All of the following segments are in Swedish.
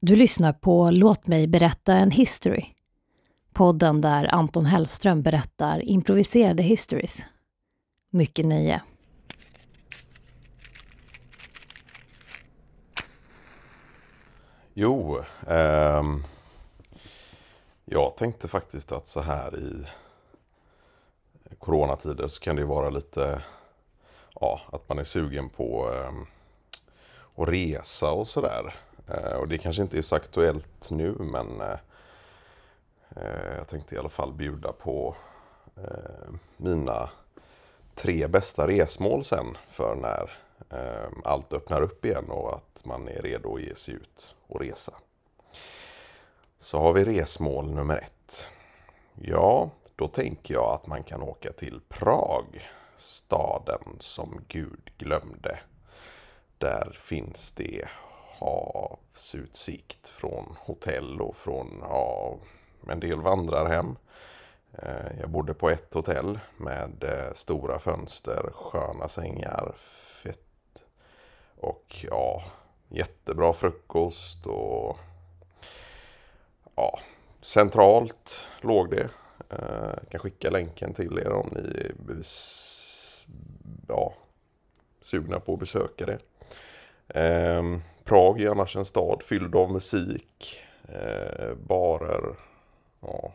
Du lyssnar på Låt mig berätta en history. Podden där Anton Hellström berättar improviserade histories. Mycket nöje. Jo, ehm, jag tänkte faktiskt att så här i coronatider så kan det ju vara lite, ja, att man är sugen på ehm, att resa och sådär. Eh, och det kanske inte är så aktuellt nu men eh, eh, jag tänkte i alla fall bjuda på mina tre bästa resmål sen för när allt öppnar upp igen och att man är redo att ge sig ut och resa. Så har vi resmål nummer ett. Ja, då tänker jag att man kan åka till Prag, staden som Gud glömde. Där finns det havsutsikt från hotell och från ja, en del vandrarhem. Eh, jag bodde på ett hotell med eh, stora fönster, sköna sängar, fett och ja, jättebra frukost och ja, centralt låg det. Jag kan skicka länken till er om ni är ja, sugna på att besöka det. Ehm, Prag är annars en stad fylld av musik, eh, barer, ja,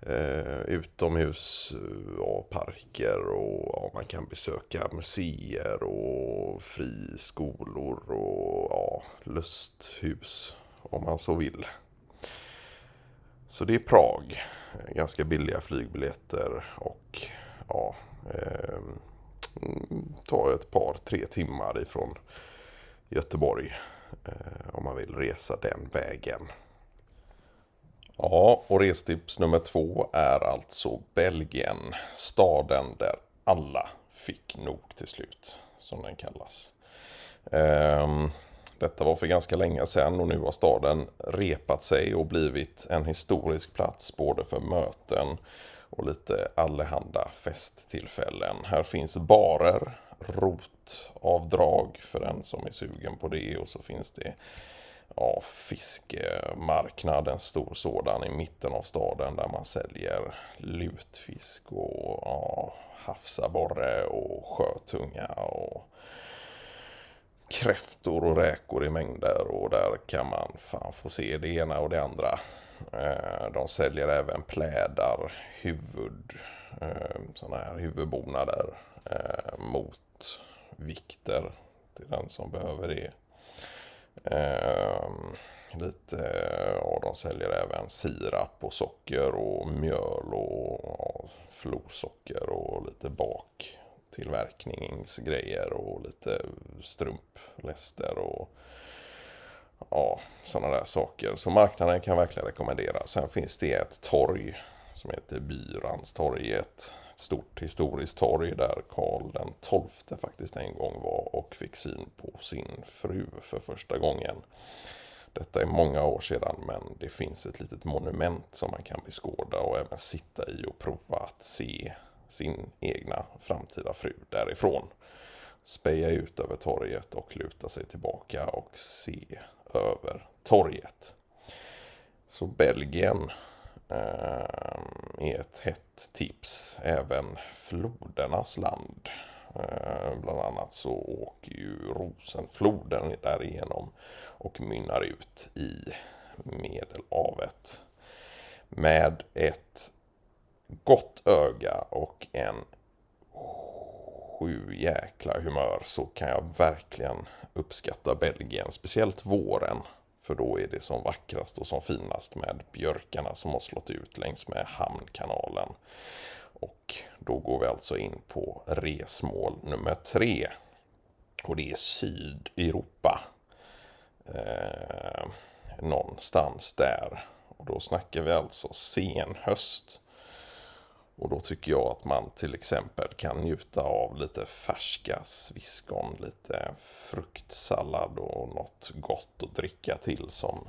eh, utomhus ja, parker och ja, man kan besöka museer och friskolor och ja, lusthus om man så vill. Så det är Prag. Ganska billiga flygbiljetter och ja, eh, tar ett par, tre timmar ifrån Göteborg eh, om man vill resa den vägen. Ja, och restips nummer två är alltså Belgien. Staden där alla fick nog till slut, som den kallas. Ehm, detta var för ganska länge sedan och nu har staden repat sig och blivit en historisk plats både för möten och lite allehanda festtillfällen. Här finns barer, rotavdrag för den som är sugen på det och så finns det ja, fiskemarknad, en stor sådan i mitten av staden där man säljer lutfisk och ja, havsabborre och sjötunga och kräftor och räkor i mängder och där kan man fan få se det ena och det andra. Eh, de säljer även plädar, huvud, eh, sådana här huvudbonader eh, mot vikter till den som behöver det. Lite, ja de säljer även sirap och socker och mjöl och ja, florsocker och lite baktillverkningsgrejer och lite strumpläster och ja, sådana där saker. Så marknaden kan verkligen rekommendera. Sen finns det ett torg som heter Byranstorget ett stort historiskt torg där Karl den XII faktiskt en gång var och fick syn på sin fru för första gången. Detta är många år sedan men det finns ett litet monument som man kan beskåda och även sitta i och prova att se sin egna framtida fru därifrån. Speja ut över torget och luta sig tillbaka och se över torget. Så Belgien eh, är ett hett tips. Även flodernas land. Eh, bland annat så åker ju Rosenfloden därigenom och mynnar ut i Medelhavet. Med ett gott öga och en sju jäkla humör så kan jag verkligen uppskatta Belgien. Speciellt våren. För då är det som vackrast och som finast med björkarna som har slått ut längs med Hamnkanalen. Och då går vi alltså in på resmål nummer tre. Och det är Sydeuropa. Eh, någonstans där. Och då snackar vi alltså senhöst. Och då tycker jag att man till exempel kan njuta av lite färska sviskon, lite fruktsallad och något gott att dricka till som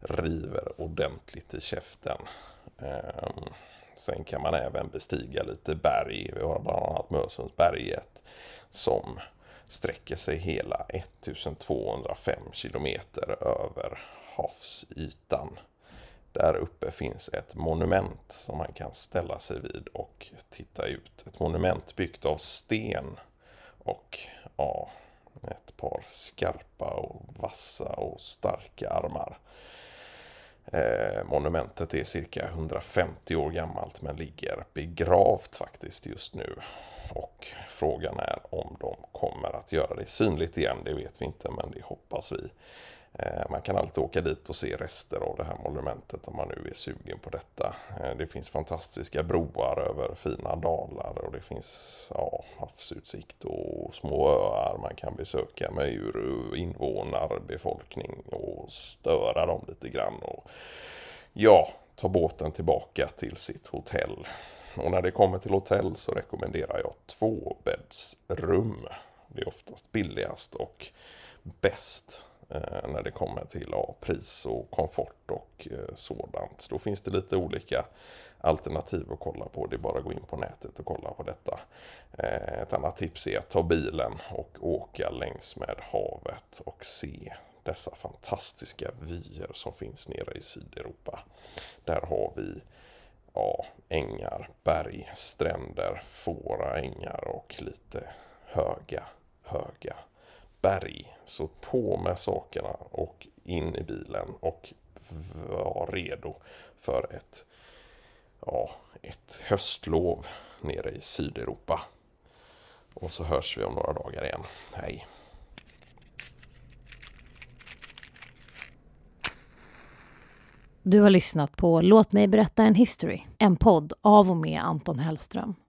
river ordentligt i käften. Ehm, sen kan man även bestiga lite berg. Vi har bland annat Mösundsberget som sträcker sig hela 1205 kilometer över havsytan. Där uppe finns ett monument som man kan ställa sig vid och titta ut. Ett monument byggt av sten och ja, ett par skarpa och vassa och starka armar. Eh, monumentet är cirka 150 år gammalt men ligger begravt faktiskt just nu. Och frågan är om de kommer att göra det synligt igen, det vet vi inte men det hoppas vi. Eh, man kan alltid åka dit och se rester av det här monumentet om man nu är sugen på detta. Eh, det finns fantastiska broar över fina dalar och det finns ja, havsutsikt och små öar man kan besöka med ur invånarbefolkning och störa dem lite grann. Och ja, ta båten tillbaka till sitt hotell. Och när det kommer till hotell så rekommenderar jag tvåbäddsrum. Det är oftast billigast och bäst Eh, när det kommer till ja, pris och komfort och eh, sådant. Då finns det lite olika alternativ att kolla på. Det är bara att gå in på nätet och kolla på detta. Eh, ett annat tips är att ta bilen och åka längs med havet och se dessa fantastiska vyer som finns nere i Sydeuropa. Där har vi ja, ängar, berg, stränder, fåra ängar och lite höga, höga berg. Så på med sakerna och in i bilen och var redo för ett, ja, ett höstlov nere i Sydeuropa. Och så hörs vi om några dagar igen. Hej! Du har lyssnat på Låt mig berätta en history, en podd av och med Anton Hellström.